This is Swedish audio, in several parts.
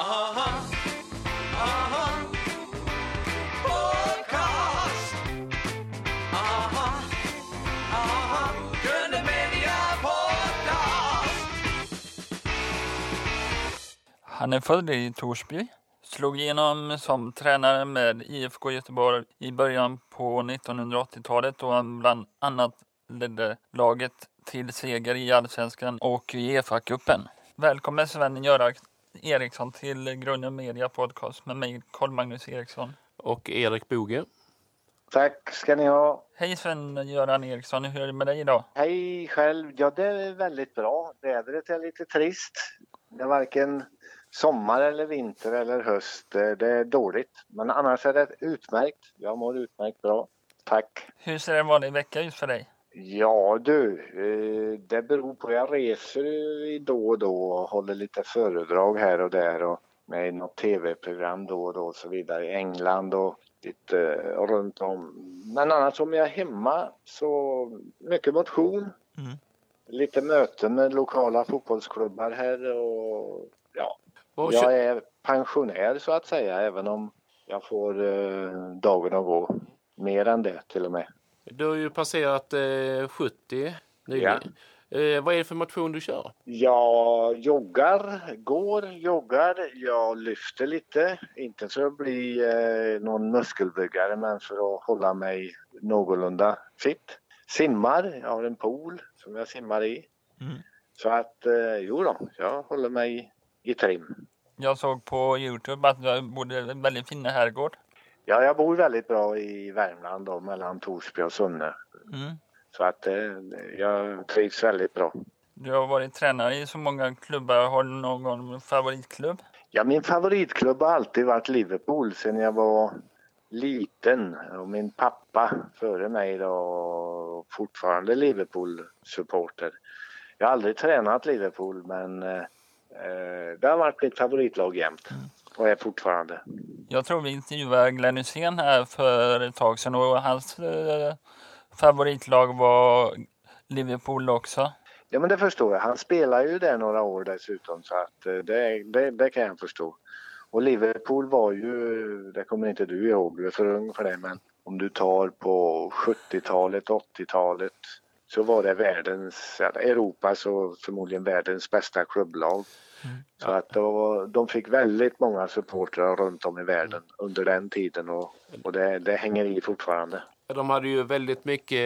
Aha, aha, podcast. Aha, aha, Gröna Media Podcast. Han är född i Torsby, slog igenom som tränare med IFK Göteborg i början på 1980-talet då han bland annat ledde laget till seger i Allsvenskan och Uefa-cupen. Välkommen Sven-Göran Eriksson till Grunden Media Podcast med mig Carl-Magnus Eriksson. och Erik Boge. Tack ska ni ha. Hej Sven-Göran Eriksson, hur är det med dig idag? Hej själv. Ja, det är väldigt bra. Vädret är lite trist. Det är varken sommar eller vinter eller höst. Det är dåligt. Men annars är det utmärkt. Jag mår utmärkt bra. Tack. Hur ser en vanlig vecka ut för dig? Ja du, eh, det beror på. Jag reser då och då och håller lite föredrag här och där och med i något tv-program då och då och så vidare i England och lite eh, runt om. Men annars om jag är hemma så mycket motion. Mm. Lite möten med lokala fotbollsklubbar här och ja, Vad jag är pensionär så att säga även om jag får eh, dagen att gå. Mer än det till och med. Du har ju passerat eh, 70 nyligen. Eh, vad är det för motion du kör? Jag joggar, går, joggar. Jag lyfter lite. Inte för att bli eh, någon muskelbyggare men för att hålla mig någorlunda fit. Simmar. Jag har en pool som jag simmar i. Mm. Så att eh, jo då, jag håller mig i trim. Jag såg på Youtube att du bodde i en väldigt fin herrgård. Ja, jag bor väldigt bra i Värmland då, mellan Torsby och Sunne. Mm. Så att eh, jag trivs väldigt bra. Du har varit tränare i så många klubbar. Har du någon favoritklubb? Ja, min favoritklubb har alltid varit Liverpool sedan jag var liten. Och min pappa före mig då fortfarande Liverpool-supporter. Jag har aldrig tränat Liverpool men eh, eh, det har varit mitt favoritlag jämt. Och är fortfarande. Jag tror vi intervjuade Glenn Hysén här för ett tag sedan och hans eh, favoritlag var Liverpool också. Ja men det förstår jag. Han spelar ju där några år dessutom så att eh, det, det, det kan jag förstå. Och Liverpool var ju, det kommer inte du ihåg, du är för ung för det men om du tar på 70-talet, 80-talet så var det världens, Europas och förmodligen världens bästa klubblag. Så att då, de fick väldigt många supportrar runt om i världen under den tiden och, och det, det hänger i fortfarande. De hade ju väldigt mycket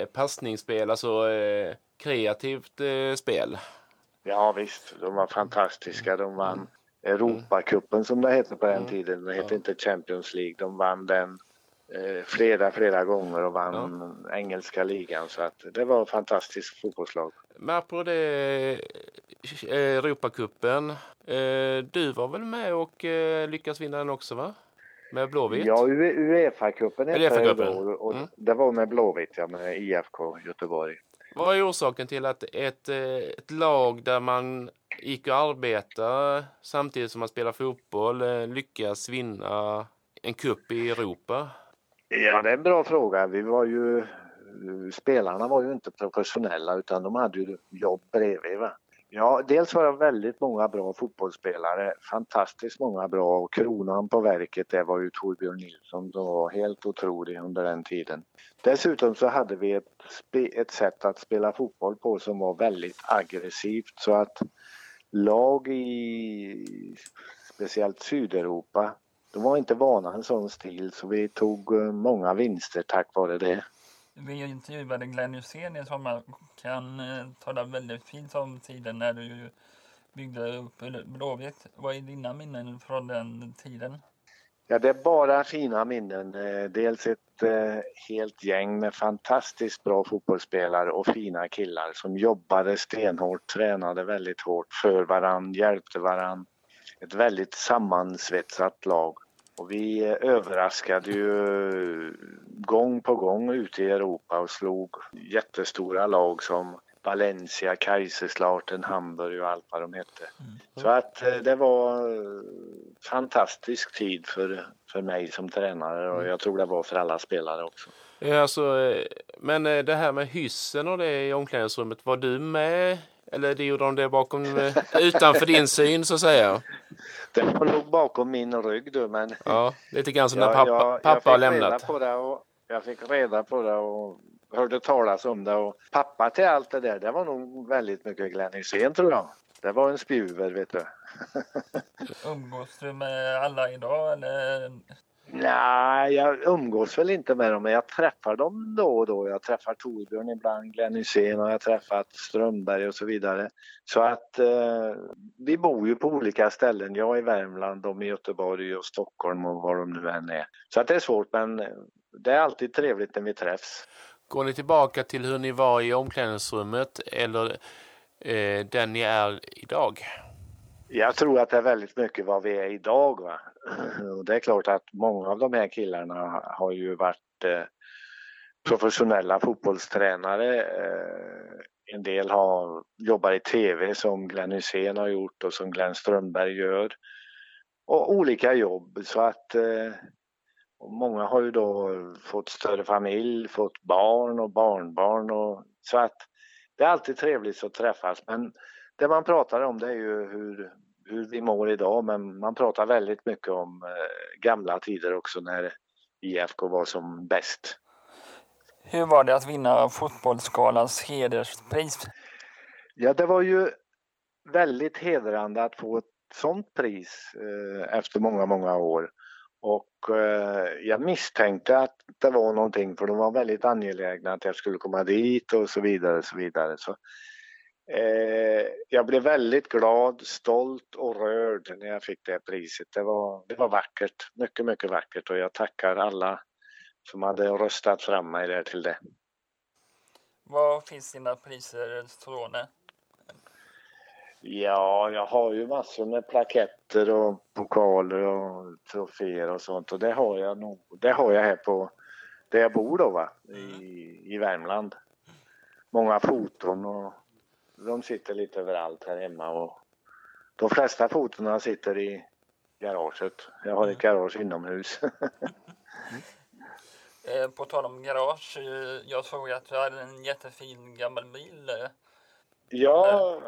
eh, passningsspel, alltså eh, kreativt eh, spel. Ja visst, de var fantastiska. De vann Europacupen som det hette på den tiden. Det hette inte Champions League. De vann den flera, flera gånger och vann engelska ligan. Så att det var ett fantastiskt fotbollslag. Men apropå det, eh, Europacupen. Eh, du var väl med och eh, lyckades vinna den också va? Med Blåvitt? Ja, UE- Uefa-cupen hette det. Och Mm. Det var med Blåvitt, ja, med IFK Göteborg. Vad är orsaken till att ett, eh, ett lag där man gick och arbetade samtidigt som man spelar fotboll eh, lyckas vinna en cup i Europa? Ja, det är en bra fråga. Vi var ju, spelarna var ju inte professionella utan de hade ju jobb bredvid. Va? Ja, dels var det väldigt många bra fotbollsspelare, fantastiskt många bra och kronan på verket det var ju Torbjörn Nilsson som var helt otrolig under den tiden. Dessutom så hade vi ett, ett sätt att spela fotboll på som var väldigt aggressivt så att lag i speciellt Sydeuropa de var inte vana en sån stil så vi tog eh, många vinster tack vare det. Vi intervjuade Glenn Hysén i sommar och han eh, talade väldigt fint om tiden när du byggde upp Blåvitt. Vad är dina minnen från den tiden? Ja, det är bara fina minnen. Eh, Dels ett helt gäng med fantastiskt bra fotbollsspelare och fina killar som jobbade stenhårt, tränade väldigt hårt för varann, hjälpte varann. Ett väldigt sammansvetsat lag. Och vi överraskade ju gång på gång ute i Europa och slog jättestora lag som Valencia, Kaiserslautern, Hamburg och allt vad de hette. Så att eh, det var eh, fantastisk tid för, för mig som tränare och jag tror det var för alla spelare också. Ja, alltså, eh, men det här med hyssen och det i omklädningsrummet, var du med? Eller det gjorde de det bakom, eh, utanför din syn så att säga? Det var nog bakom min rygg du, men Ja, lite grann som när jag- pappa, jag- pappa har fick reda lämnat. På det och, jag fick reda på det och hörde talas om det. Och pappa till allt det där, det var nog väldigt mycket Glenn Hysén tror jag. Det var en spjuver vet du. Umgås du med alla idag eller? Nej, jag umgås väl inte med dem, men jag träffar dem då och då. Jag träffar Torbjörn ibland, Glenn Hysén och jag har träffat Strömberg och så vidare. Så att eh, vi bor ju på olika ställen. Jag i Värmland, de i Göteborg och Stockholm och var de nu än är. Så att det är svårt, men det är alltid trevligt när vi träffs. Går ni tillbaka till hur ni var i omklädningsrummet eller eh, den ni är idag? Jag tror att det är väldigt mycket vad vi är idag. Va? Och det är klart att många av de här killarna har ju varit eh, professionella fotbollstränare. Eh, en del har jobbar i tv som Glenn Hysén har gjort och som Glenn Strömberg gör. Och olika jobb så att eh, många har ju då fått större familj, fått barn och barnbarn och så att det är alltid trevligt att träffas men det man pratar om det är ju hur, hur vi mår idag men man pratar väldigt mycket om eh, gamla tider också när IFK var som bäst. Hur var det att vinna Fotbollsgalans hederspris? Ja, det var ju väldigt hedrande att få ett sånt pris eh, efter många, många år. Och eh, jag misstänkte att det var någonting för de var väldigt angelägna att jag skulle komma dit och så vidare. Så vidare. Så, eh, jag blev väldigt glad, stolt och rörd när jag fick det priset. Det var, det var vackert, mycket, mycket vackert och jag tackar alla som hade röstat fram mig där till det. Var finns dina priser stående? Ja, jag har ju massor med plaketter och pokaler och troféer och sånt och det har jag nog. Det har jag här på där jag bor då va, i, i Värmland. Många foton och de sitter lite överallt här hemma och de flesta fotona sitter i garaget. Jag har ett garage inomhus. Eh, På tal om garage, eh, jag såg att du hade en jättefin gammal bil. eh. Ja,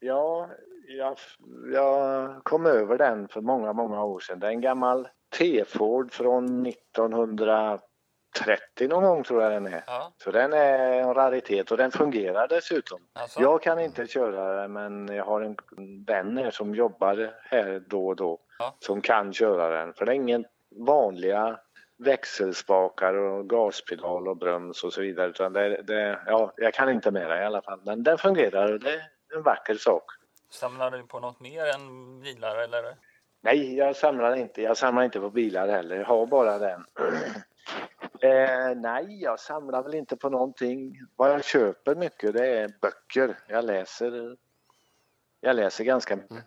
ja jag, jag kom över den för många, många år sedan. Det är en gammal T-Ford från 1930 någon gång tror jag den är. Ja, Så den är en raritet och den fungerar dessutom. alltså, Jag kan inte köra den men jag har en vän här som jobbar här då och då Ja. som kan köra den. För det är ingen vanliga växelspakar och gaspedal och broms och så vidare. Utan det, det, ja, jag kan inte det i alla fall. Men den fungerar och det är en vacker sak. samlar du på något mer än bilar eller? Nej, jag samlar inte. Jag samlar inte på bilar heller. Jag har bara den. Eh, nej, jag samlar väl inte på någonting. Vad jag köper mycket det är böcker. Jag läser, jag läser ganska mycket.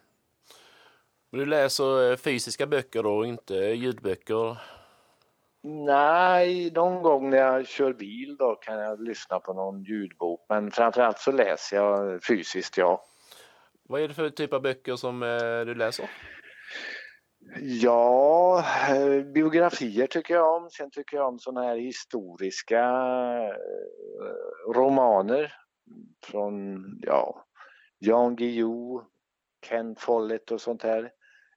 Men du läser eh, fysiska böcker då och inte ljudböcker? Nej, någon gång när jag kör bil då kan jag lyssna på någon ljudbok. Men framförallt så läser jag fysiskt, ja. Vad är det för typ av böcker som eh, du läser? Ja, eh, biografier tycker jag om. Sen tycker jag om såna här historiska eh, romaner från, ja, Jan Guillou, Ken Follett och sånt här.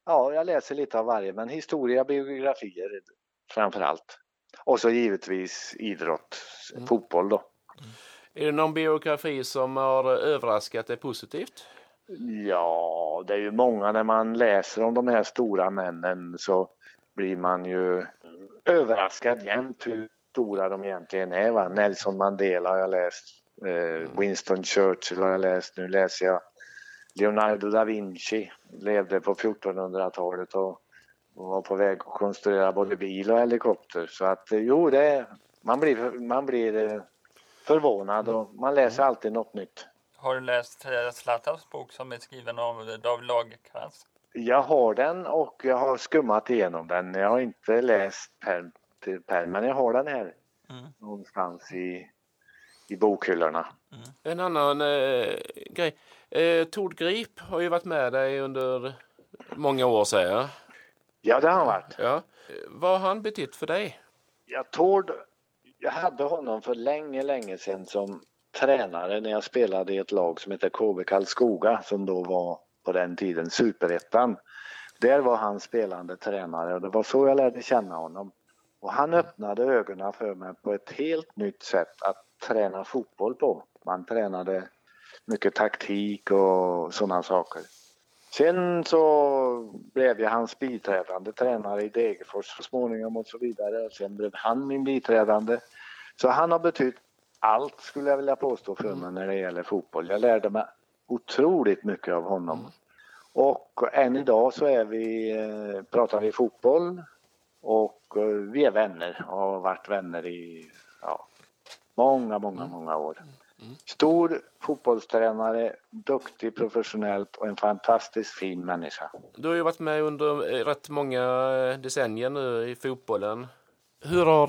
Ja, jag läser lite av varje, men historia, biografier framför allt. Och så givetvis idrott, Mm. fotboll då. Är det någon biografi som har överraskat dig positivt? Ja, det är ju många när man läser om de här stora männen så blir man ju överraskad jämt hur stora de egentligen är. Va? Nelson Mandela har jag läst, eh, Winston Churchill har jag läst, nu läser jag Leonardo da Vinci, levde på 1400-talet och, var på väg att konstruera både bil och helikopter. Så att eh, jo, det man blir, man blir eh, förvånad och man läser alltid något nytt. Har du läst Zlatans bok som är skriven av David Lagercrantz? Jag har den och jag har skummat igenom den. Jag har inte läst till pärm, men jag har den här Mm. någonstans i, i bokhyllorna. En annan eh, grej. Eh, Tord Grip har ju varit med dig under många år säger jag. Ja, det har han varit. Ja. Vad har han betytt för dig? Jag tål, jag hade honom för länge, länge sedan som tränare när jag spelade i ett lag som heter KB Karlskoga som då var på den tiden superettan. Där var han spelande tränare och det var så jag lärde känna honom. Och han öppnade ögonen för mig på ett helt nytt sätt att träna fotboll på. Man tränade mycket taktik och sådana saker. Sen så blev jag hans biträdande tränare i Degerfors så småningom och så vidare. Sen blev han min biträdande. Så han har betytt allt skulle jag vilja påstå för mig när det gäller fotboll. Jag lärde mig otroligt mycket av honom. Och än idag så är vi, eh, pratar vi fotboll och eh, vi är vänner och har varit vänner i ja, många, många, många år. Stor fotbollstränare, duktig professionellt och en fantastiskt fin människa. Du har ju varit med under eh, rätt många decennier nu i fotbollen. Hur har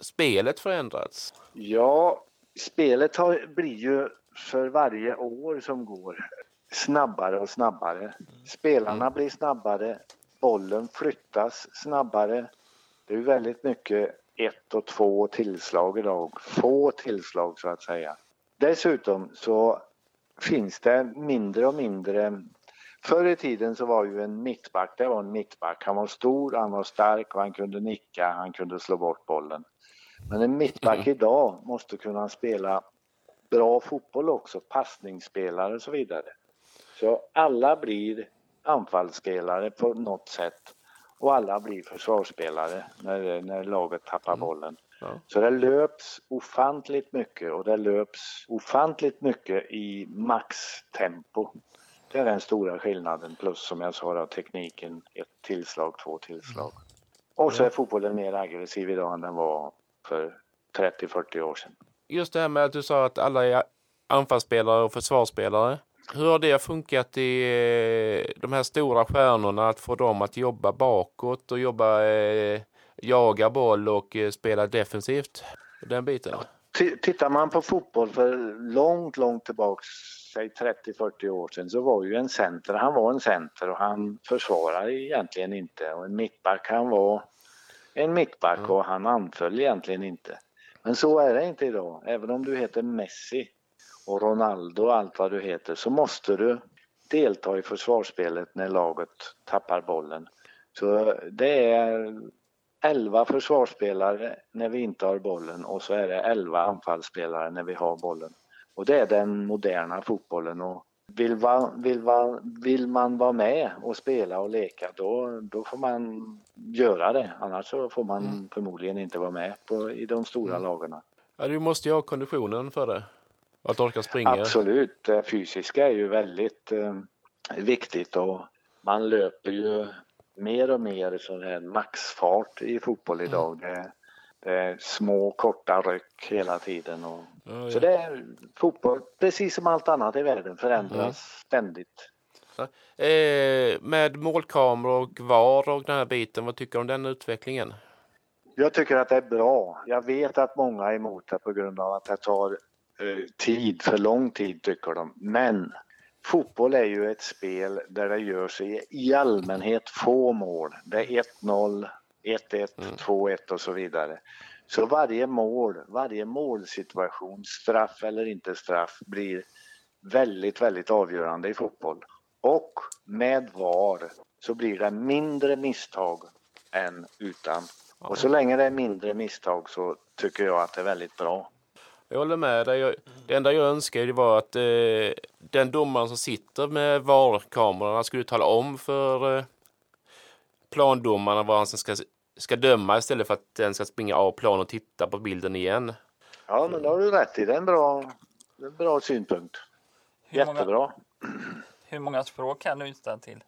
spelet förändrats? Ja, spelet har, blir ju för varje år som går snabbare och snabbare. Spelarna blir snabbare, bollen flyttas snabbare. Det är väldigt mycket ett och två tillslag idag, få tillslag så att säga. Dessutom så finns det mindre och mindre Förr i tiden så var ju en mittback, det var en mittback. Han var stor, han var stark och han kunde nicka, han kunde slå bort bollen. Men en mittback idag måste kunna spela bra fotboll också, passningsspelare och så vidare. Så alla blir anfallsspelare på något sätt och alla blir försvarsspelare när, när laget tappar bollen. Ja. Så det löps ofantligt mycket och det löps ofantligt mycket i maxtempo. Det är den stora skillnaden plus som jag sa då, tekniken, ett tillslag, två tillslag. Och så är fotbollen mer aggressiv idag än den var för 30-40 år sedan. Just det här med att du sa att alla är anfallsspelare och försvarsspelare. Hur har det funkat i eh, de här stora stjärnorna att få dem att jobba bakåt och jobba, eh, jaga boll och eh, spela defensivt? Den biten. T- Tittar man på fotboll för långt, långt tillbaks, säg 30-40 år sedan, så var ju en center, han var en center och han försvarade egentligen inte. Och en mittback, han var en mittback och han anföll egentligen inte. Men så är det inte idag. Även om du heter Messi och Ronaldo och allt vad du heter så måste du delta i försvarsspelet när laget tappar bollen. Så det är 11 försvarsspelare när vi inte har bollen och så är det 11 anfallsspelare när vi har bollen. Och det är den moderna fotbollen. Och vill, va, vill, va, vill man vara med och spela och leka då, då får man göra det. Annars så får man förmodligen inte vara med på, i de stora lagen. Ja, du måste ju ha konditionen för det. Att orka springa. Absolut, det fysiska är ju väldigt eh, viktigt och man löper ju mer och mer sån här maxfart i fotboll idag. Det, är små korta ryck hela tiden. Och, Ja, Så det är fotboll, precis som allt annat i världen, förändras ständigt. Eh, med målkameror och VAR och den här biten, vad tycker du om den utvecklingen? Jag tycker att det är bra. Jag vet att många är emot det på grund av att det tar eh, tid, för lång tid tycker de. Men fotboll är ju ett spel där det görs i, i allmänhet få mål. Det är 1-0, 1-1, 2-1 och så vidare. Så varje mål, varje målsituation, straff eller inte straff, blir väldigt, väldigt avgörande i fotboll. Och med VAR så blir det mindre misstag än utan. Och så länge det är mindre misstag så tycker jag att det är väldigt bra. Jag håller med dig. Det enda jag önskar det var att eh, den domaren som sitter med VAR-kamerorna skulle tala om för eh, plandomarna vad han ska, ska döma istället för att den ska springa av plan och titta på bilden igen. Ja, men det har du rätt i. Det är en bra, är en bra synpunkt. Hur många, Jättebra. hur många språk kan du utan till?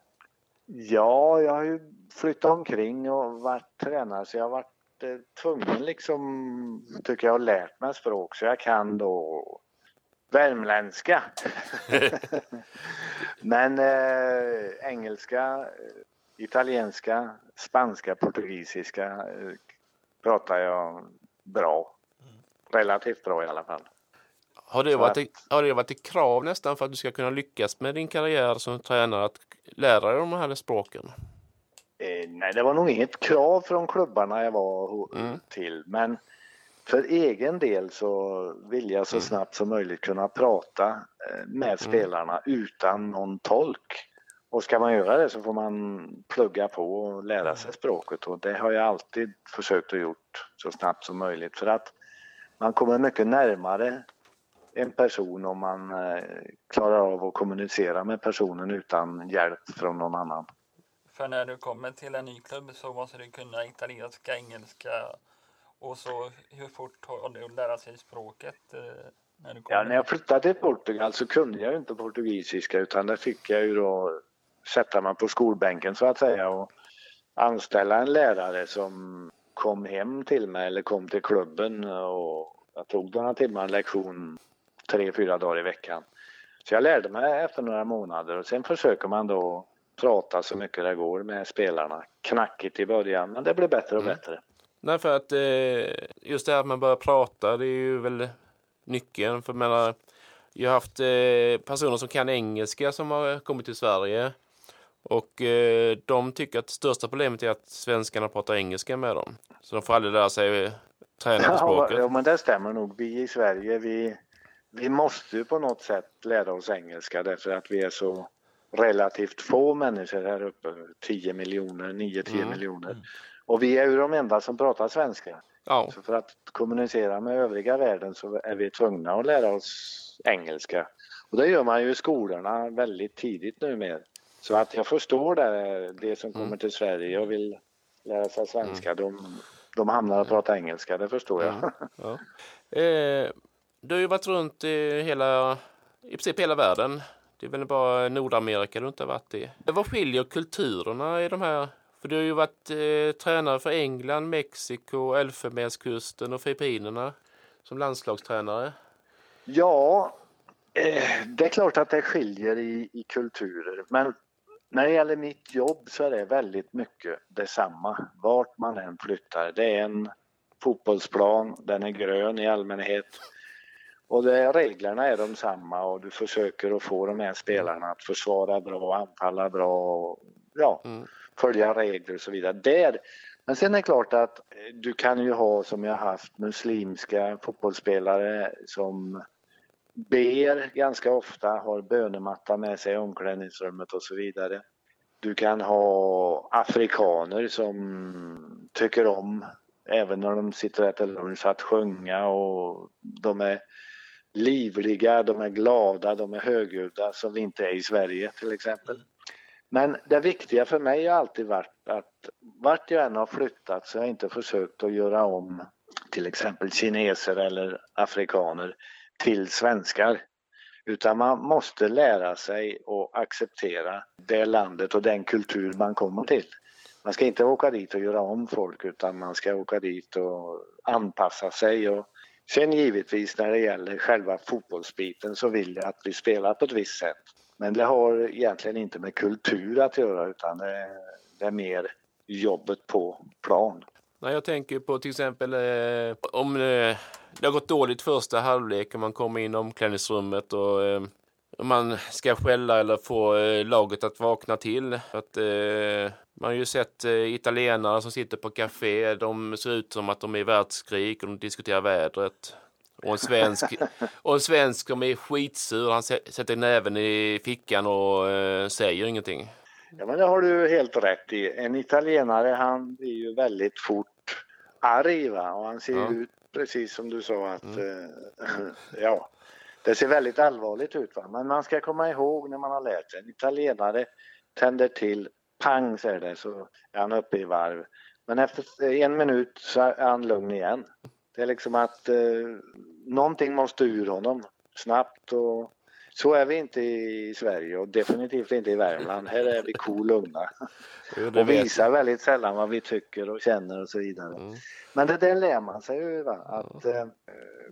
Ja, jag har ju flyttat omkring och varit tränare så jag har varit eh, tvungen liksom, tycker jag, har lärt mig språk så jag kan då värmländska. Men eh, engelska, eh, italienska, spanska, portugisiska eh, pratar jag bra. Relativt bra i alla fall. Har det, varit att- har det varit ett krav nästan för att du ska kunna lyckas med din karriär som tränare att lära dig de här språken? Eh, nej, det var nog inget krav från klubbarna jag var Mm. till. Men för egen del så vill jag så snabbt som möjligt kunna prata eh, med spelarna utan någon tolk. Och ska man göra det så får man plugga på och lära sig språket och det har jag alltid försökt att gjort så snabbt som möjligt för att man kommer mycket närmare en person om man eh, klarar av att kommunicera med personen utan hjälp från någon annan. För när du kommer till en ny klubb så måste du kunna italienska, engelska och så hur fort tar det att lära sig språket? eh, När du kommer? Ja, när jag flyttade till Portugal så kunde jag ju inte portugisiska utan där fick jag ju då sätta mig på skolbänken så att säga och anställa en lärare som kom hem till mig eller kom till klubben och jag tog några timmar lektion tre, fyra dagar i veckan. Så jag lärde mig efter några månader och sen försöker man då prata så mycket det går med spelarna. Knackigt i början men det blir bättre och bättre. Nej, för att eh, just det här att man börjar prata, det är ju väl nyckeln. För jag menar, jag har haft eh, personer som kan engelska som har kommit till Sverige. Och eh, de tycker att det största problemet är att svenskarna pratar engelska med dem. Så de får aldrig lära sig eh, träna på språket. ja, men det stämmer nog. Vi i Sverige, vi, vi måste ju på något sätt lära oss engelska därför att vi är så relativt få människor här uppe. 10 miljoner, 9-10 Mm. miljoner. Och vi är ju de enda som pratar svenska. Ja, Så för att kommunicera med övriga världen så är vi tvungna att lära oss engelska. Och det gör man ju i skolorna väldigt tidigt numera. Så att jag förstår det, det som kommer till Sverige och vill lära sig svenska, de, de hamnar att prata engelska, det förstår jag. ja. Eh, du har ju varit runt i hela, i princip hela världen. Det är väl bara Nordamerika du inte har varit i. Vad skiljer kulturerna i de här? För du har ju varit eh, tränare för England, Mexiko, Elfenbenskusten och Filippinerna som landslagstränare. Ja, eh, det är klart att det skiljer i, i kulturer. Men när det gäller mitt jobb så är det väldigt mycket detsamma. Vart man än flyttar. Det är en fotbollsplan, den är grön i allmänhet. Och det, reglerna är de samma och du försöker att få de här spelarna att försvara bra, anfalla bra och ja, Mm. följa regler och så vidare. Där. Men sen är det klart att du kan ju ha, som jag haft, muslimska fotbollsspelare som ber ganska ofta, har bönematta med sig i omklädningsrummet och så vidare. Du kan ha afrikaner som tycker om, även när de sitter och äter lunch, att sjunga och de är livliga, de är glada, de är högljudda som vi inte är i Sverige till exempel. Men det viktiga för mig har alltid varit att vart jag än har flyttat så har jag inte försökt att göra om till exempel kineser eller afrikaner till svenskar. Utan man måste lära sig och acceptera det landet och den kultur man kommer till. Man ska inte åka dit och göra om folk utan man ska åka dit och anpassa sig. Och sen givetvis när det gäller själva fotbollsbiten så vill jag att vi spelar på ett visst sätt. Men det har egentligen inte med kultur att göra utan det är, det är mer jobbet på plan. Nej, jag tänker på till exempel eh, om eh, det har gått dåligt första halvlek och man kommer in i omklädningsrummet och eh, man ska skälla eller få eh, laget att vakna till. Att, eh, man har ju sett eh, italienare som sitter på café. De ser ut som att de är i världskrig och de diskuterar vädret. Och en svensk, och en svensk som är skitsur. Han sä- sätter näven i fickan och säger ingenting. Ja, men det har du helt rätt i. En italienare han blir ju väldigt fort arg va? och han ser Ja. ut precis som du sa att eh, ja, det ser väldigt allvarligt ut. Va? Men man ska komma ihåg när man har lärt sig. En italienare tänder till, pang säger det så är han uppe i varv. Men efter en minut så är han lugn igen. Det är liksom att eh, någonting måste ur honom snabbt och så är vi inte i Sverige och definitivt inte i Värmland. Här är vi cool och visar väldigt sällan vad vi tycker och känner och så vidare. Mm. Men det där lär man sig ju. Va? Att eh,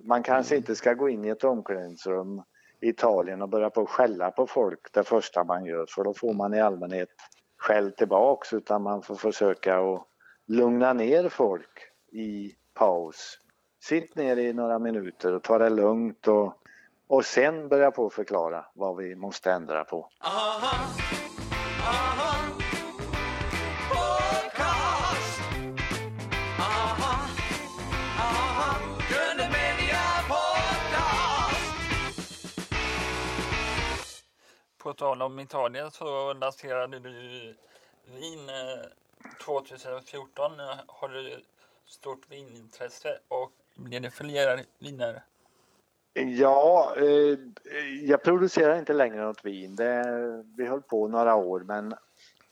man kanske inte ska gå in i ett omklädningsrum i Italien och börja på att skälla på folk det första man gör för då får man i allmänhet skäll tillbaks utan man får försöka att lugna ner folk i paus. Sitt ner i några minuter och ta det lugnt och, och sen börja på att förklara vad vi måste ändra på. Aha, aha. Podcast. Aha, aha. Gröna Media Podcast. På tal om Italien så lanserade du vin eh, 2014. Har du stort vinintresse och blir det fler viner? Ja, eh, jag producerar inte längre något vin. Det, vi höll på några år men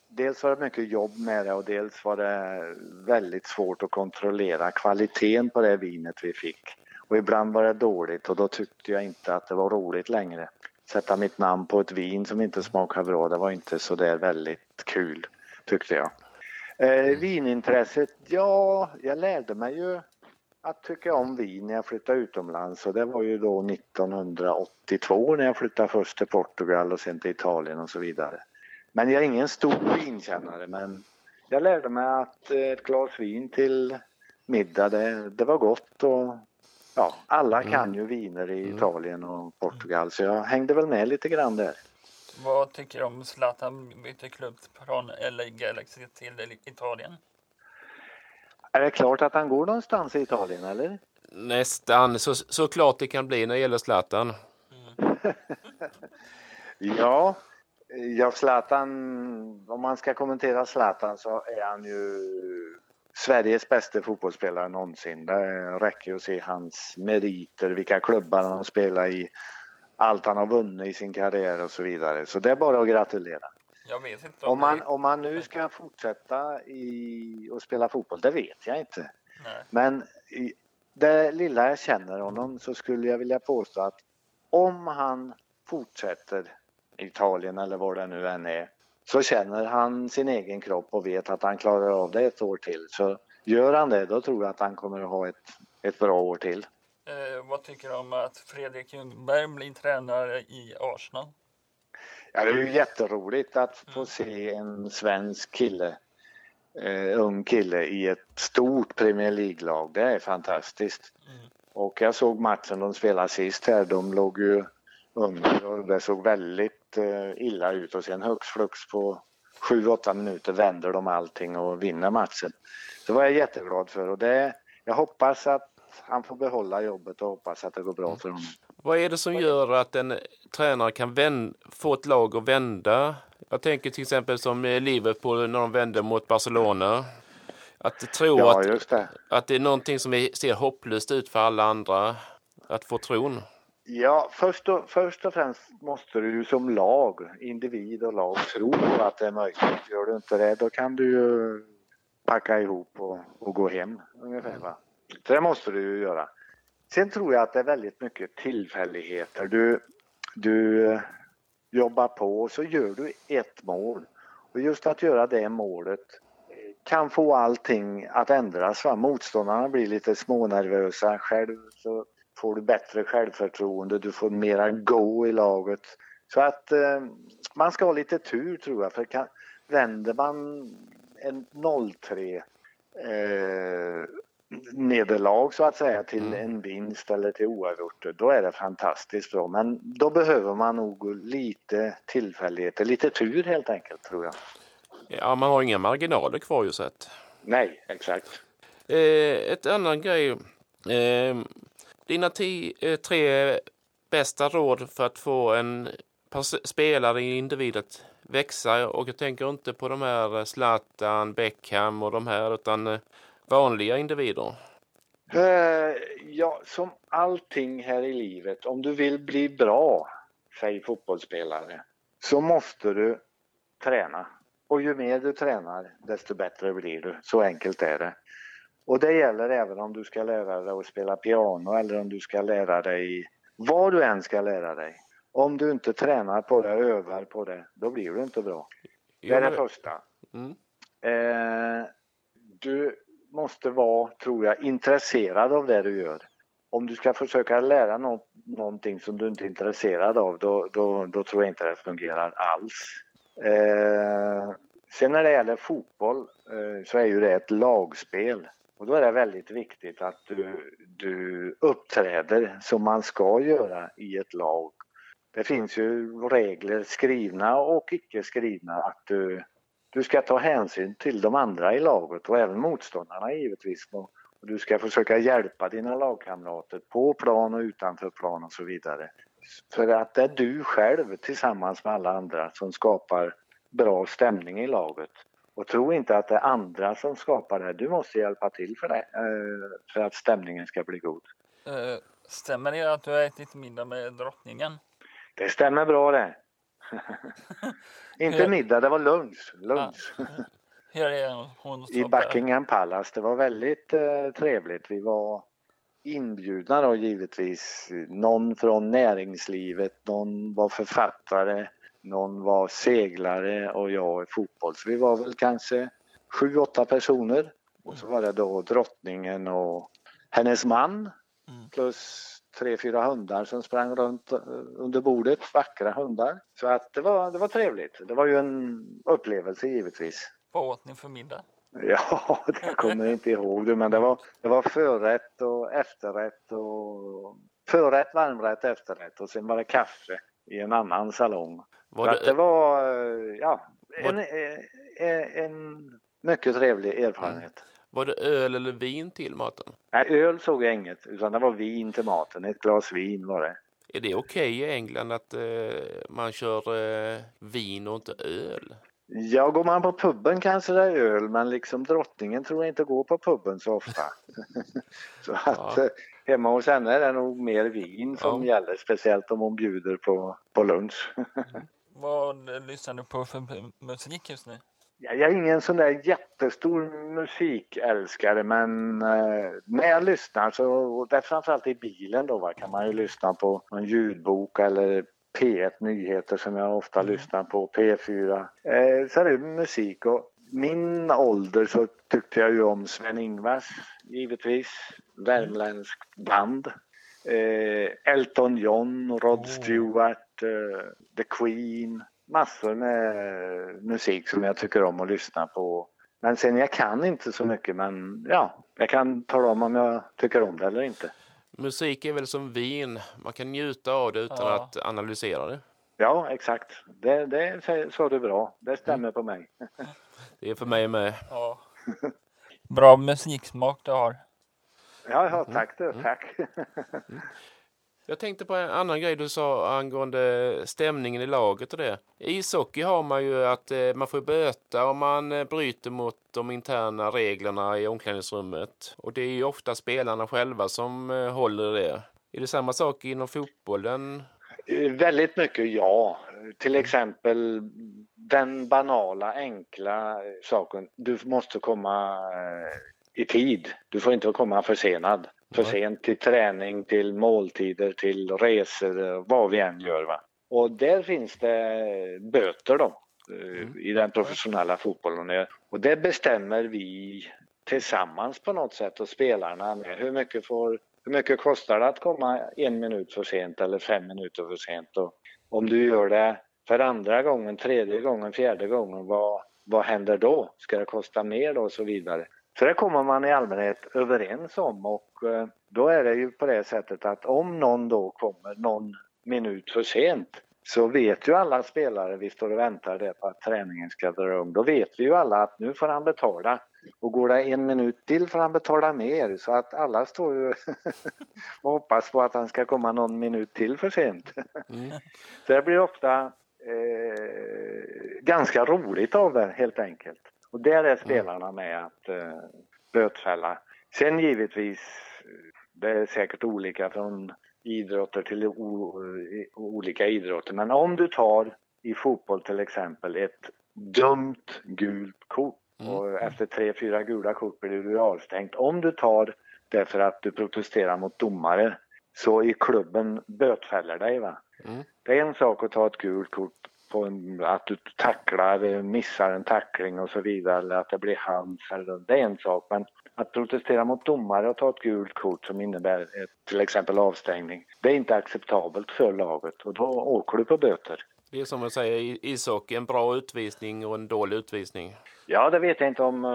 dels var det mycket jobb med det och dels var det väldigt svårt att kontrollera kvaliteten på det vinet vi fick. Och ibland var det dåligt och då tyckte jag inte att det var roligt längre. Sätta mitt namn på ett vin som inte smakar bra, det var inte så där väldigt kul tyckte jag. Eh, vinintresset, ja, jag lärde mig ju att tycka om vin när jag flyttade utomlands och det var ju då 1982 när jag flyttade först till Portugal och sen till Italien och så vidare. Men jag är ingen stor vinkännare men jag lärde mig att eh, ett glas vin till middag det, det var gott och ja, alla kan ju viner i Italien och Portugal så jag hängde väl med lite grann där. Vad tycker du om Zlatan bytte klubb från LA Galaxy till Italien? Är det klart att han går någonstans i Italien eller? Nästan så, så klart det kan bli när det gäller Zlatan. Ja, ja Zlatan, om man ska kommentera Zlatan så är han ju Sveriges bästa fotbollsspelare någonsin. Det räcker att se hans meriter, vilka klubbar han har spelat i, allt han har vunnit i sin karriär och så vidare. Så det är bara att gratulera. Jag vet inte Om man, det... om man nu ska fortsätta i att spela fotboll, det vet jag inte. Nej. Men i det lilla jag känner honom så skulle jag vilja påstå att om han fortsätter i Italien eller var det nu än är så känner han sin egen kropp och vet att han klarar av det ett år till. Så gör han det då tror jag att han kommer att ha ett, ett bra år till. Eh, vad tycker du om att Fredrik Ljungberg blir tränare i Arsenal? Ja, det är ju jätteroligt att få se en svensk kille, eh, ung kille i ett stort Premier League-lag. Det är fantastiskt. Och jag såg matchen de spelade sist här. De låg ju under och det såg väldigt eh, illa ut och sen högst flux på 7-8 minuter vänder de allting och vinner matchen. Det var jag jätteglad för och det, jag hoppas att han får behålla jobbet och hoppas att det går bra för honom. Vad är det som gör att en tränare kan vän- få ett lag att vända? Jag tänker till exempel som Liverpool när de vände mot Barcelona. Att tro Ja, att, det. att det är någonting som ser hopplöst ut för alla andra. Att få tron. Ja, först och, först och främst måste du ju som lag, individ och lag, tro att det är möjligt. Gör du inte det, då kan du ju packa ihop och, och gå hem ungefär. Va? Så det måste du ju göra. Sen tror jag att det är väldigt mycket tillfälligheter. Du, du eh, jobbar på och så gör du ett mål. Och just att göra det målet kan få allting att ändras. Va? Motståndarna blir lite smånervösa. Själv så får du bättre självförtroende, du får mera go i laget. Så att eh, man ska ha lite tur tror jag, för kan, vänder man en 0-3 eh, nederlag så att säga till en vinst eller till oavgjort, då är det fantastiskt bra. Men då behöver man nog lite tillfälligheter, lite tur helt enkelt tror jag. Ja, man har inga marginaler kvar ju sett. Nej, exakt. Eh, ett annan grej. Eh, dina eh, tre bästa råd för att få en spelare, individ att växa. Och jag tänker inte på de här Zlatan, Beckham och de här, utan eh, vanliga individer. Eh, ja, som allting här i livet, om du vill bli bra, säg fotbollsspelare, så måste du träna. Och ju mer du tränar, desto bättre blir du. Så enkelt är det. Och det gäller även om du ska lära dig att spela piano eller om du ska lära dig vad du än ska lära dig. Om du inte tränar på det, övar på det, då blir du inte bra. Det är det första. Mm. Eh, du måste vara, tror jag, intresserad av det du gör. Om du ska försöka lära något, någonting som du inte är intresserad av, då, då, då tror jag inte det fungerar alls. Eh, sen när det gäller fotboll eh, så är ju det ett lagspel. Och då är det väldigt viktigt att du, du uppträder som man ska göra i ett lag. Det finns ju regler skrivna och icke skrivna att du, du ska ta hänsyn till de andra i laget och även motståndarna givetvis. Och du ska försöka hjälpa dina lagkamrater på plan och utanför plan och så vidare. För att det är du själv tillsammans med alla andra som skapar bra stämning i laget. Och tro inte att det är andra som skapar det. Du måste hjälpa till för det, eh, för att stämningen ska bli god. Eh, stämmer det att du har ätit middag med drottningen? Det stämmer bra det. inte middag, det var lunch. lunch. I Buckingham Palace. Det var väldigt eh, trevligt. Vi var inbjudna då givetvis. Någon från näringslivet, någon var författare, någon var seglare och jag är fotboll. Så vi var väl kanske sju, åtta personer. Och så var det då drottningen och hennes man Mm. plus tre, fyra hundar som sprang runt eh, under bordet. Vackra hundar. Så att det var, det var trevligt. Det var ju en upplevelse givetvis. Vad åt ni för middag? Ja, det kommer jag inte ihåg du, men det var, det var förrätt och efterrätt och förrätt, varmrätt, efterrätt och sen var det kaffe i en annan salong. Var det det, var, eh, ja, Var- en, en, en mycket trevlig erfarenhet. Var det öl eller vin till maten? Nej, öl såg jag inget, utan det var vin till maten. Ett glas vin var det. Är det okej i England att eh, man kör eh, vin och inte öl? Ja, går man på puben kanske det är öl, men liksom drottningen tror jag inte går på puben så ofta. så att Ja. eh, hemma hos henne är det nog mer vin som Ja. gäller, speciellt om hon bjuder på, på lunch. Vad lyssnar du på för musik just nu? Ja, Jag är ingen sån där jättestor musikälskare men eh, när jag lyssnar så, och det är framförallt i bilen då va, kan man ju lyssna på en ljudbok eller P1 Nyheter som jag ofta lyssnar på, P4. Eh, så är det musik och min ålder så tyckte jag ju om Sven-Ingvars givetvis, värmländskt band. Eh, Elton John, Rod Oh. Stewart, eh, The Queen. Massor med musik som jag tycker om att lyssna på. Men sen jag kan inte så mycket men ja, jag kan tala om om jag tycker om det eller inte. Musik är väl som vin, man kan njuta av det utan Ja. att analysera det. Ja, exakt. Det, det sa du bra. Det stämmer på mig. Det är för mig med. Ja. Bra musiksmak du har. Ja, ja tack du. Tack. Jag tänkte på en annan grej du sa angående stämningen i laget och det. I ishockey har man ju att eh, man får böta om man eh, bryter mot de interna reglerna i omklädningsrummet. Och det är ju ofta spelarna själva som eh, håller i det. Är det samma sak inom fotbollen? Väldigt mycket ja. Till exempel den banala, enkla saken. Du måste komma i tid. Du får inte komma försenad. För sent till träning, till måltider, till resor, vad vi än gör. Va? Och där finns det böter då eh, i den professionella fotbollen. Och det bestämmer vi tillsammans på något sätt och spelarna med. Hur mycket, får, hur mycket kostar det att komma en minut för sent eller fem minuter för sent? Och om du gör det för andra gången, tredje gången, fjärde gången, vad, vad händer då? Ska det kosta mer då och så vidare? Så det kommer man i allmänhet överens om och eh, då är det ju på det sättet att om någon då kommer någon minut för sent så vet ju alla spelare, vi står och väntar där på att träningen ska dra igång, då vet vi ju alla att nu får han betala. Och går det en minut till får han betala mer så att alla står ju och hoppas på att han ska komma någon minut till för sent. Mm. Så det blir ofta eh, ganska roligt av det helt enkelt. Och där är spelarna med att eh, bötfälla. Sen givetvis, eh, det är säkert olika från idrotter till i- olika idrotter. Men om du tar i fotboll till exempel ett dumt gult kort Mm. och efter tre, fyra gula kort blir du avstängd. Om du tar det för att du protesterar mot domare så i klubben bötfäller dig. Va? Mm. Det är en sak att ta ett gult kort på en, att du tacklar, eh, missar en tackling och så vidare eller att det blir hands. Eller, det är en sak. Men att protestera mot domare och ta ett gult kort som innebär ett, till exempel avstängning. Det är inte acceptabelt för laget och då åker du på böter. Det är som man säger i ishockey, en bra utvisning och en dålig utvisning. Ja, det vet jag inte om,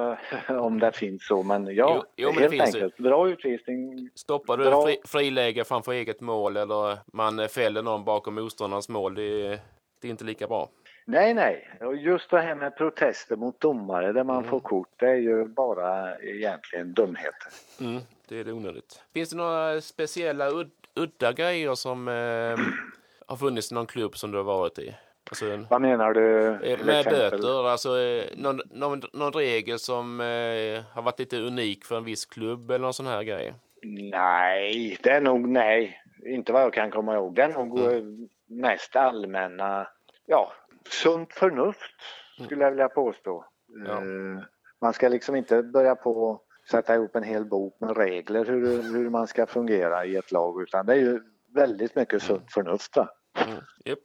eh, om det finns så, men ja, Jo, jo, men helt enkelt. Bra utvisning. Stoppar du Bra. fri, friläge framför eget mål eller man fäller någon bakom motståndarens mål, det är, det är inte lika bra. Nej, nej. Och just det här med protester mot domare där man får kort, det är ju bara egentligen dumheter. Mm, det är det onödigt. Finns det några speciella ud- udda grejer som eh, har funnits i någon klubb som du har varit i? Alltså, en- Vad menar du? eh, med exempel? böter, alltså eh, någon, någon, någon regel som eh, har varit lite unik för en viss klubb eller någon sån här grej? Nej, det är nog nej. Inte vad jag kan komma ihåg. Det är nog Mm. eh, mest allmänna, ja, sunt förnuft skulle jag vilja påstå. Mm. Ja. Eh, Man ska liksom inte börja på att sätta ihop en hel bok med regler hur, hur man ska fungera i ett lag utan det är ju väldigt mycket sunt förnuft. Va? Mm. Japp.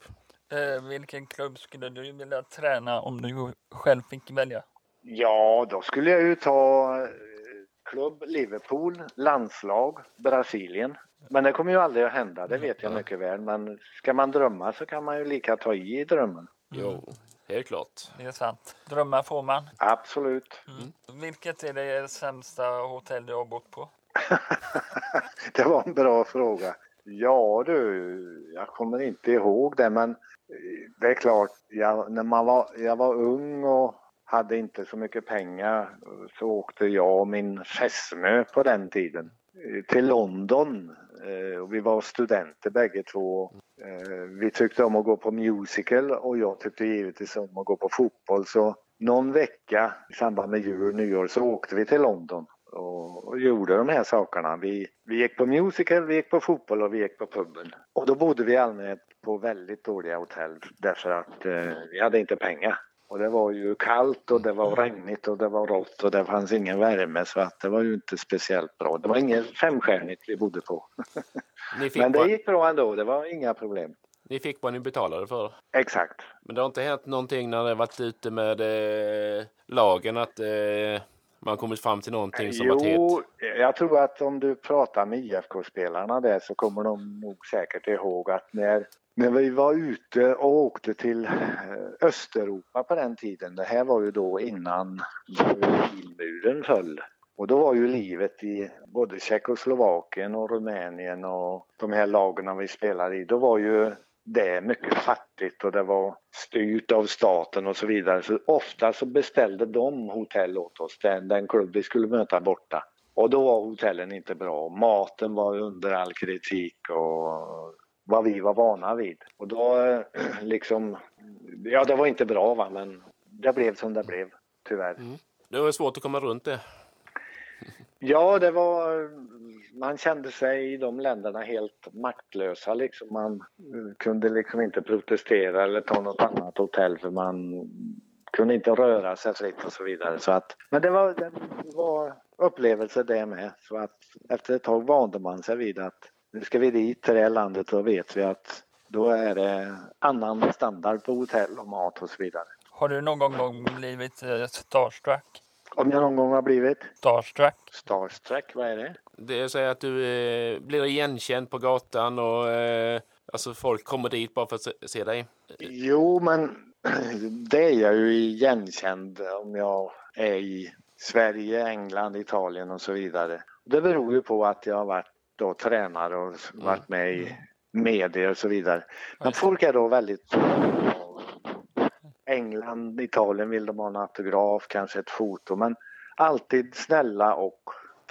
Eh, vilken klubb skulle du vilja träna om du själv fick välja? Ja, då skulle jag ju ta eh, klubb Liverpool, landslag, Brasilien. Men det kommer ju aldrig att hända, det vet jag mycket väl. Men ska man drömma så kan man ju lika ta i i drömmen. Jo, helt klart. Det är sant. Drömmar får man. Absolut. Vilket är det sämsta hotell du har bott på? det var en bra fråga. Ja du, jag kommer inte ihåg det men eh, det är klart, jag, när man var, jag var ung och hade inte så mycket pengar så åkte jag och min fästmö på den tiden eh, till London. Eh, och vi var studenter bägge två. Eh, vi tyckte om att gå på musical och jag tyckte givetvis om att gå på fotboll. Så någon vecka i samband med jul och nyår så åkte vi till London och, och gjorde de här sakerna. Vi, vi gick på musical, vi gick på fotboll och vi gick på puben. Och då bodde vi i allmänhet på väldigt dåliga hotell därför att eh, vi hade inte pengar. Och det var ju kallt och det var regnigt och det var rått och det fanns ingen värme så att det var ju inte speciellt bra. Det var inget femstjärnigt vi bodde på. Men det gick bra ändå, det var inga problem. ni fick vad ni betalade för. Exakt. Men det har inte hänt någonting när det varit ute med eh, lagen att eh, man kommit fram till någonting som varit Jo, hett? jag tror att om du pratar med IFK-spelarna där så kommer de nog säkert ihåg att när, när vi var ute och åkte till eh, Östeuropa på den tiden, det här var ju då innan Berlinmuren föll. Och då var ju livet i både Tjeckoslovakien och Rumänien och de här lagen vi spelade i, då var ju det mycket fattigt och det var styrt av staten och så vidare. Så ofta så beställde de hotell åt oss, den, den klubb vi skulle möta borta. Och då var hotellen inte bra. Maten var under all kritik och vad vi var vana vid. Och då eh, liksom, ja det var inte bra va men det blev som det blev tyvärr. Det var svårt att komma runt det. Ja, det var... Man kände sig i de länderna helt maktlösa. Liksom. Man eh, kunde liksom inte protestera eller ta något annat hotell för man kunde inte röra sig fritt och så vidare. Så att, men det var, det var upplevelse det med. Så att efter ett tag vande man sig vid att nu ska vi dit till det här landet och vet vi att då är det annan standard på hotell och mat och så vidare. Har du någon gång blivit eh, starstruck? Om jag någon gång har blivit Starstruck? starstruck, vad är det? Det är så att du eh, blir igenkänd på gatan och eh, alltså folk kommer dit bara för att se, se dig. Jo, men det är jag ju igenkänd om jag är i Sverige, England, Italien och så vidare. Det beror ju på att jag har varit då tränare och varit med i medier och så vidare. Men folk är då väldigt... England, Italien vill de ha en autograf, kanske ett foto, men alltid snälla och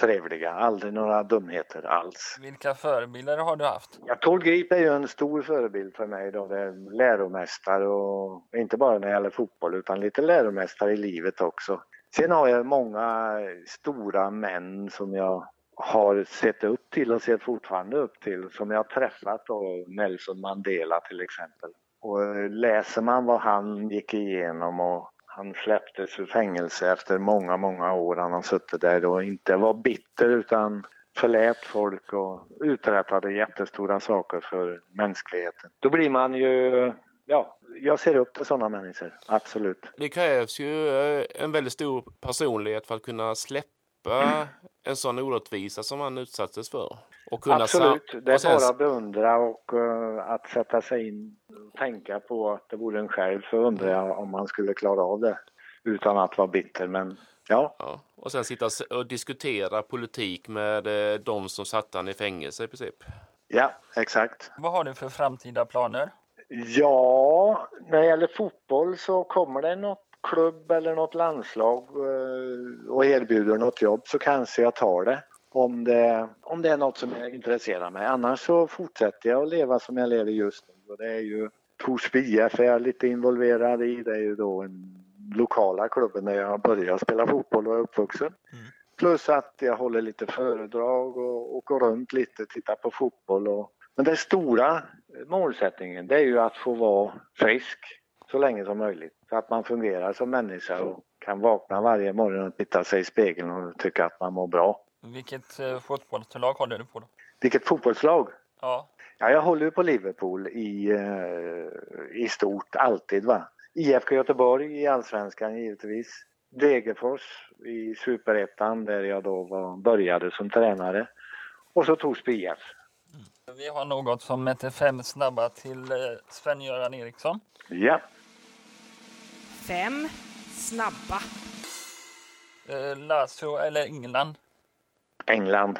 trevliga. Aldrig några dumheter alls. Vilka förebilder har du haft? Ja, Tord Grip är ju en stor förebild för mig. Då. Det är läromästare och inte bara när det gäller fotboll utan lite läromästare i livet också. Sen har jag många stora män som jag har sett upp till och ser fortfarande upp till som jag har träffat då, Nelson Mandela till exempel. Och eh, läser man vad han gick igenom och han släpptes ur fängelse efter många, många år han har suttit där och inte var bitter utan förlät folk och uträttade jättestora saker för mänskligheten. Då blir man ju, ja, jag ser upp till sådana människor, absolut. Det krävs ju eh, en väldigt stor personlighet för att kunna släppa en sån orättvisa som han utsattes för. Och kunna Absolut, det är bara att beundra och eh, att sätta sig in och tänka på att det vore en själv så undrar jag om man skulle klara av det utan att vara bitter. Men ja, Ja, och sen sitta och diskutera politik med eh, de som satte han i fängelse i princip. ja, exakt. Vad har du för framtida planer? Ja, när det gäller fotboll så kommer det något klubb eller något landslag eh, och erbjuder något jobb så kanske jag tar det. om det, om det är något som jag intresserar mig. Annars så fortsätter jag att leva som jag lever just nu. Och det är ju Torsby IF är jag lite involverad i. Det är ju då en lokala klubben där jag började spela fotboll och är uppvuxen. Plus att jag håller lite föredrag och åker runt lite, tittar på fotboll. Och... Men den stora målsättningen det är ju att få vara frisk så länge som möjligt. Så att man fungerar som människa och kan vakna varje morgon och titta sig i spegeln och tycka att man mår bra. Vilket eh, fotbollslag håller du på då? Vilket fotbollslag! Ja, Ja, jag håller ju på Liverpool i, eh, i stort, alltid. va. IFK Göteborg i Allsvenskan givetvis. Degerfors i Superettan där jag då var, började som tränare. Och så Torsby IF. vi har något som heter fem snabba till eh, Sven-Göran Eriksson. Ja, Fem snabba. Eh, Lazio eller England? England.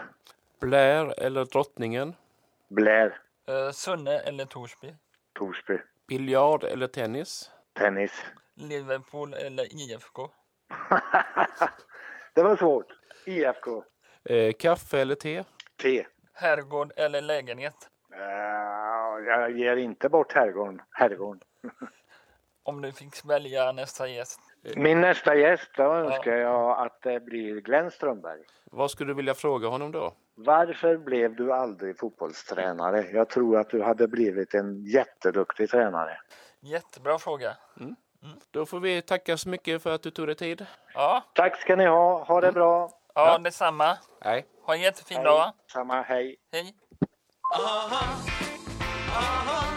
Blair eller Drottningen? Blair. Eh, Sunne eller Torsby? Torsby. Biljard eller tennis? Tennis. Liverpool eller IFK? det var svårt. IFK. Eh, kaffe eller te? T. Herrgård eller lägenhet? Eh, jag ger inte bort herrgården. herrgården. Om du fick välja nästa gäst? Min nästa gäst, då önskar jag att det blir Glenn Strömberg. Vad skulle du vilja fråga honom då? Varför blev du aldrig fotbollstränare? Jag tror att du hade blivit en jätteduktig tränare. Jättebra fråga. Då får vi tacka så mycket för att du tog dig tid. Ja, Tack ska ni ha. Ha det bra. ja, detsamma. Nej. Ha en jättefin dag. Samma hej. Hej. Uh-huh. Uh-huh.